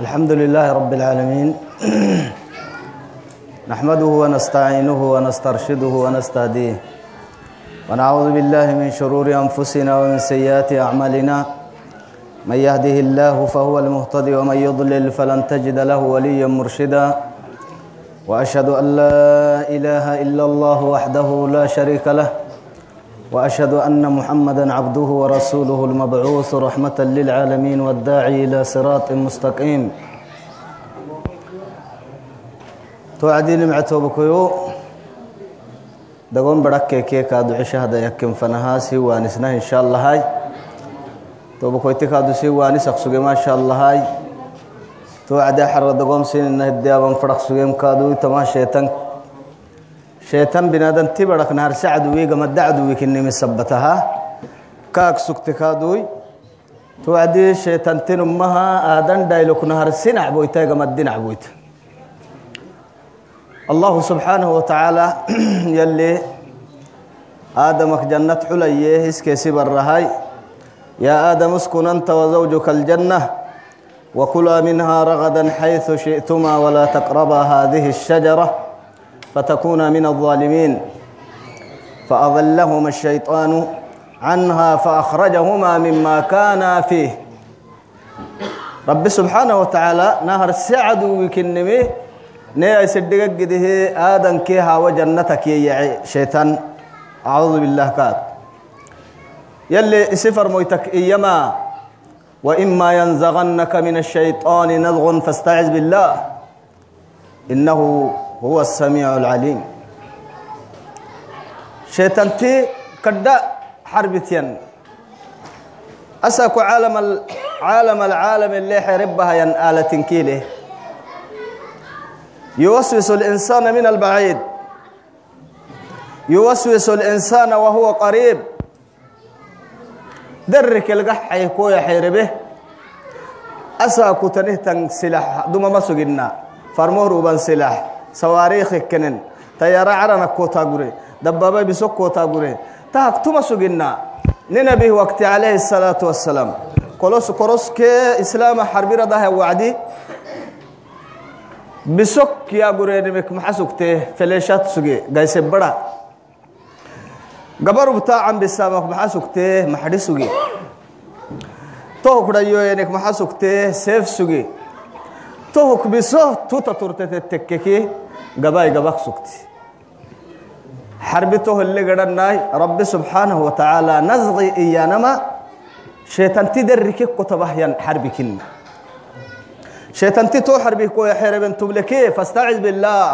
الحمد لله رب العالمين نحمده ونستعينه ونسترشده ونستهديه ونعوذ بالله من شرور أنفسنا ومن سيئات أعمالنا من يهده الله فهو المهتدي ومن يضلل فلن تجد له وليا مرشدا وأشهد أن لا إله إلا الله وحده لا شريك له وأشهد أن محمدا عبده ورسوله المبعوث رحمة للعالمين والداعي إلى صراط مستقيم توعدين معتوبكيو دقون بركة كيكا دعي شهد يكن فنهاسي وانسنا إن شاء الله هاي توبكويتي كادو سي وانس أخسوغي ما شاء الله هاي توعد حر دقون سين إنه الديابان فرق سوغيم كادو تما شيطان sheetan binaadanti badhaknaar sacduwiygama dacduwikinimi sabbataha kaag sugtikaaduy towacdii sheetantinummaha aadan dhayloknahar sinac boytaygama dinac boyta allahu subxaanahu watacaala yalli aadamak jannad xulaye iskeesi barrahay yaa aadam uskun anta wasawjuka aljanna wakulaa minhaa ragadan xaysu shitumaa walaa taqrabaa haadihi ashajara رغدا حيث شئتما ولا تقربا هذه الشجرة فتكونا من الظالمين فأضلهما الشيطان عنها فأخرجهما مما كانا فيه رب سبحانه وتعالى نهر سعد ويكنمي نيا يسدقك قده آدم كيها وجنتك يا شيطان أعوذ بالله كاد يلي سفر مويتك إيما وإما ينزغنك من الشيطان نزغ فاستعذ بالله إنه huwa samiicu alcaliim sheetantii kadha xarbityan asaku caalam alcaalami leexeribbahayan aalatinkiileh yuwaswisu اlinsaana min albaciid yuwaswisu اlinsaana wa huwa qariib darri kelgaxay kuya xeyrebe asaa kutanih tan silax dumama suginna farmohruban sawaariikhi kenen. Tayaara carana kootaagure dabbaabay biso kootaagure tahak tuma suginna. Ninabih waqti calayhi الsalaatu wassalaam. Kolos koroskee islaama xarbiradahe wacdi. Bisok yaagureenimik maxa sugtee feleeshaad suge. Gayse bara gabarubtaacan bisaamak maxa sugtee maxdhi suge. Tohokudhayoenik maxa sugtee seef suge to hukbiso tuta turtete tekkeki gabayga baq sugti xarbito holle garhannay rabbi subxaanahu watacaalaa nasqi iyanama sheetanti derrike kotabahyan xarbikinna sheetanti too xarbikoya xereben tubleke fastaciz billaah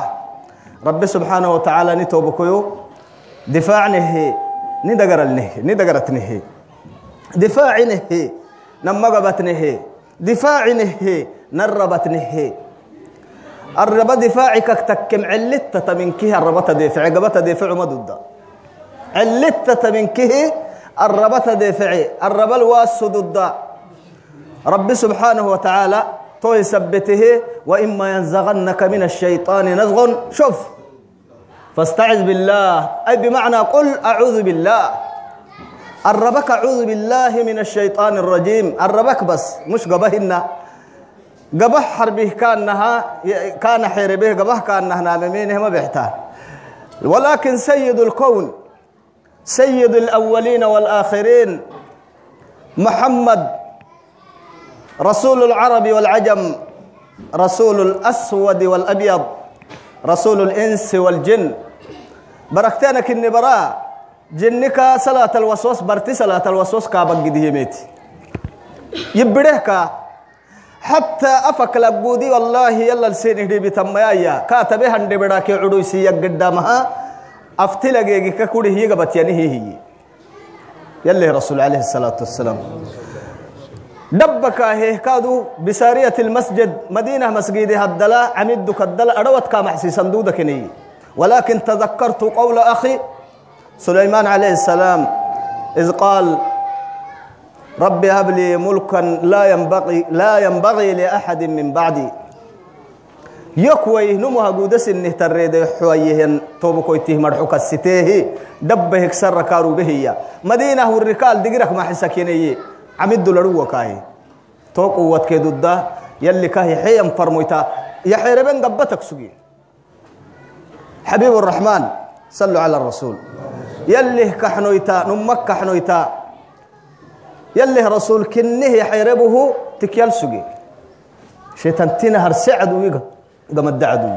rabbi subxaanahu watacaalaa ni toobakoyo difaacnehe ni dagaralnehe ni dagaratnehe difaacinehe namagabatnehe difaacinehe دفاعك تكم علتة منكه الربا دفع قبت دفع مدد علتة منكه الربا دفع الربا الواس ضد رب سبحانه وتعالى تو يثبته وإما ينزغنك من الشيطان نزغ شوف فاستعذ بالله أي بمعنى قل أعوذ بالله الربك أعوذ بالله من الشيطان الرجيم الربك بس مش قبهن قبه حربه كانها كان حربه قبه كانها ناممينه ما بيحتاج ولكن سيد الكون سيد الأولين والآخرين محمد رسول العرب والعجم رسول الأسود والأبيض رسول الإنس والجن بركتانك النبراء جنك صلاة الوسوس برتي صلاة الوسوس كابك قديه ميتي يبرهك حتى أفك لقودي والله يلا لسين هدي بتميايا كاتبه هندي براك عدوسي قدامها أفتلقي ككوري هي قبت يعني هي هي يلي رسول عليه الصلاة والسلام دبك هي كادو بسارية المسجد مدينة مسجد هدلا عمدك الدلا rabbi hab lii mulkan laa yanbagii liaxadi min bacdi yokway numu haguudasinnihtarreede xoayehen toobukoytih marxukasiteehi dhabba hegsarra kaarubehiya madiinah wurrikaal digirak maxisakeneye camiddu ladhuwakaahi too quwadkeedudda yalli kahixeyan farmoyta yaxeereben gabbatak sugi. Xabiib raxmaan sallu calaa rasuul yallih kaxnoyta numma kaxnoyta دقرك ما حسكيني عمد لرو كاي تو قوت كدودا يلي كهي حيم فرمويتا يا حيربن قبتك سجي حبيب الرحمن صلوا على الرسول يلي كحنويتا نمك كحنويتا يلي رسول كنه يحيربه تكيال سجي شيطان تنهر سعد ويقى قم الدعدو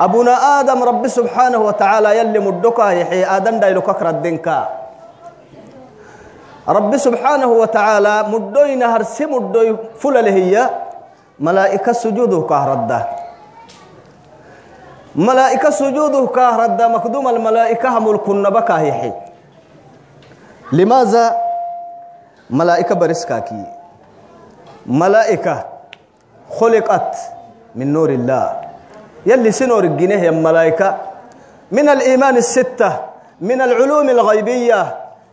أبونا آدم رب سبحانه وتعالى يلي مدوكا يحيي آدم دايلو ككر الدنكا رب سبحانه وتعالى مدوي نهر سي مدوي فلل هي ملائكة سجوده كهرده ملائكة سجوده كهرده مقدوم الملائكة ملك النبكة يحيي لماذا malaa'ika bariskaakii malaa'ika khuliqat min nuuri illaah yalli isin orgineheyan malaa'ika min aliimaani asitta min alculuumi alghaybiya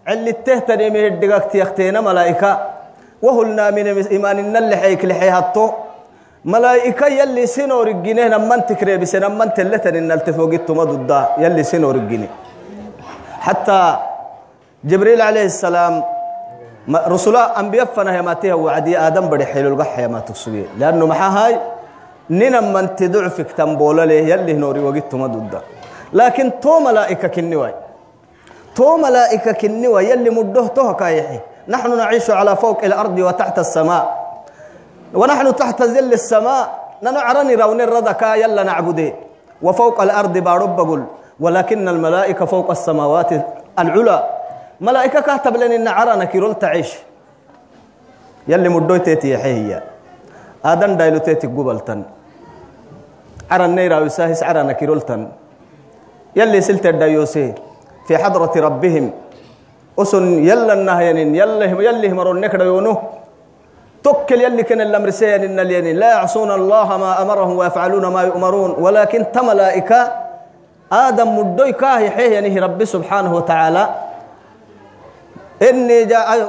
cellittehtanimi hiddhigagtiyakteena malaa'ika wahulnaa min iimaaninna lexeyklexeyhatto malaa'ika yalli isin orgine namman tikreebise namman telletaninnaltefogittumadudda yalli isin orgine xataa jibriil calayhi salaam rusulo ambiye fana heematiha wacdiye aadan bari xilulga heemaatug sugiye leannu maxaahay nina manti ducfiktan boolale yallihnoori wagi tumadudda laakiin too malaa'ika kinniway too malaa'ika kinniwa yalli mudhoh tohokayaxi naxnu naciishu calaa fowqi اlardi wa taxta asamaa wanaxnu taxta zilli asamaa nano carani rawne radakaa yalla nacbude wa fowqa alardi baadho bagul walaakina almalaa'ika fowqa asamaawaati alculaa malaa'ika kah tablenin nacarana kirol taciish. Yalli mudhoyteeti yaxehiya aadan dhayluteeti gubaltan. Caran nayraawisaahis carana kiroltan yalli silte dhayoose fi xadrati rabbihim. Usun yallanahayanin yallihimaro nekdhayoonu tokkel yalli kene lamriseyanin nalyanin laa yacsuuna allaha maa amarahum wayafcaluuna maa yu'maruun. Walaakin ta malaa'ika aadan mudhoy kaa yaxehiyanihi rabbi subxaanahu wa tacaala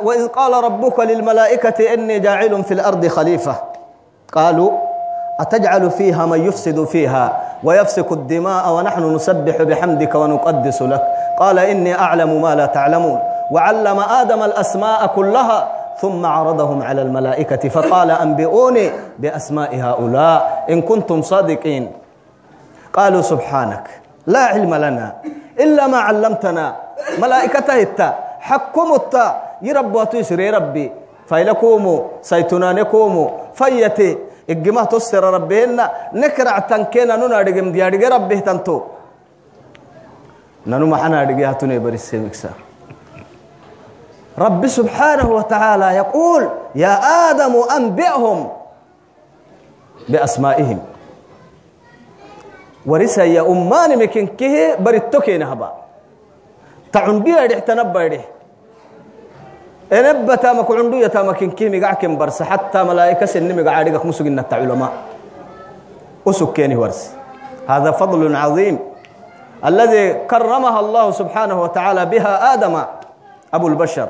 وإذ قال ربك للملائكة إني جاعل في الأرض خليفة قالوا أتجعل فيها من يفسد فيها ويفسك الدماء ونحن نسبح بحمدك ونقدس لك قال إني أعلم ما لا تعلمون وعلم آدم الأسماء كلها ثم عرضهم على الملائكة فقال أنبئوني بأسماء هؤلاء إن كنتم صادقين قالوا سبحانك لا علم لنا إلا ما علمتنا ملائكته التا hakkumutta yirabbuatu isire rabbi. Faylakuumu saytunanekuumu fayyate iggimah tossera rabbiheenna nekractankeena nuna adhigemdi adhige rabbihtanto nanu maxana adhige hatune barisemiksa rabbi subxaanahu watacaala yaquul yaa aadamu anbi'hum biasmaa'ihim warisaya ummaanimikinkihi baritto keenahaba taunbiaidhixtanabbaidhih enebbatama kucundhuyatama kinkiimigac kinbarse xattaa malaa'ikasinimiga cadhiga kumusuginnatta culamaa usug keeni warse hada fadlu cadiim alladii karamaha allahu subxaanahu wa tacaala biha aadama abulbashar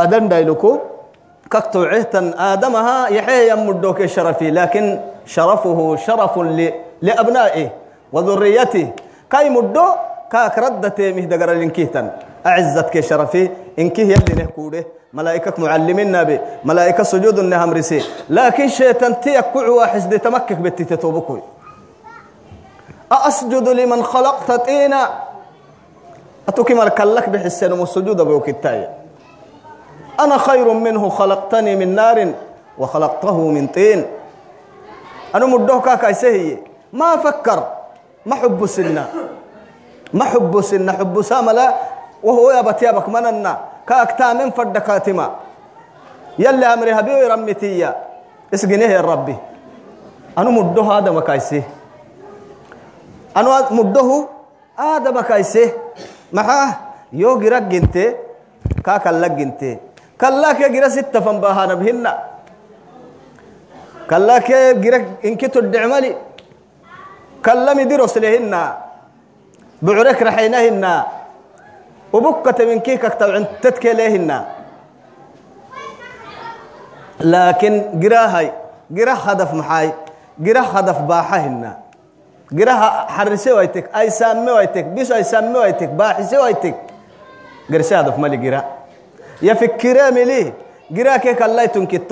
aadan dhayluku kaktuucihtan aadamaha yaxeeya mudhoke sharafi laakin sharafuhu sharafun liabnaa'ih waduriyatih kay mudho بها آدم أبو البشر آدم دايلكو ككتو عهتا آدمها يحيى يمدوك شرفي لكن شرفه شرف لأبنائه وذريته كاي مدو كاك ردته مهدقر لنكيتا أعزتك شرفي إنكيه يلي نهكوده ملائكة معلمين نبي ملائكة سجود النهم رسي لكن شيطان تيكوع واحد تمكك بتتتوبكوي أسجد لمن خلقت طينا أتوكي مركلك بحسين والسجود أبوك التاية أنا خير منه خلقتني من نار وخلقته من طين أنا مدوه كاكا سهي ما فكر ما حب سنة ma xubusinna xubusaa male wahuyabatyaabakmananna ka aktaamen fadda kaatima. Yalli amri habiu irammitiya isginehe rabbi. Anu muddohu aadama kayse anu muddohu aadama kayse maxaa yoo gira ginte kaa kalla ginte. Kallaa kee gira sitta fanbaahanabhinna kallaa kee gira inkitodhecmali kallami diroslehinna bucurek raxayna hinna ubukkate minkii kaktabcintedkelee hinna laakin girahay gira hadaf maxaay gira hadaf baaxa hinna giraha xarise ay saamme waytek biso ay saamme waytek baaxise waytek garse hadaf mali gira ya fikire mili gira ke kallaytun kitto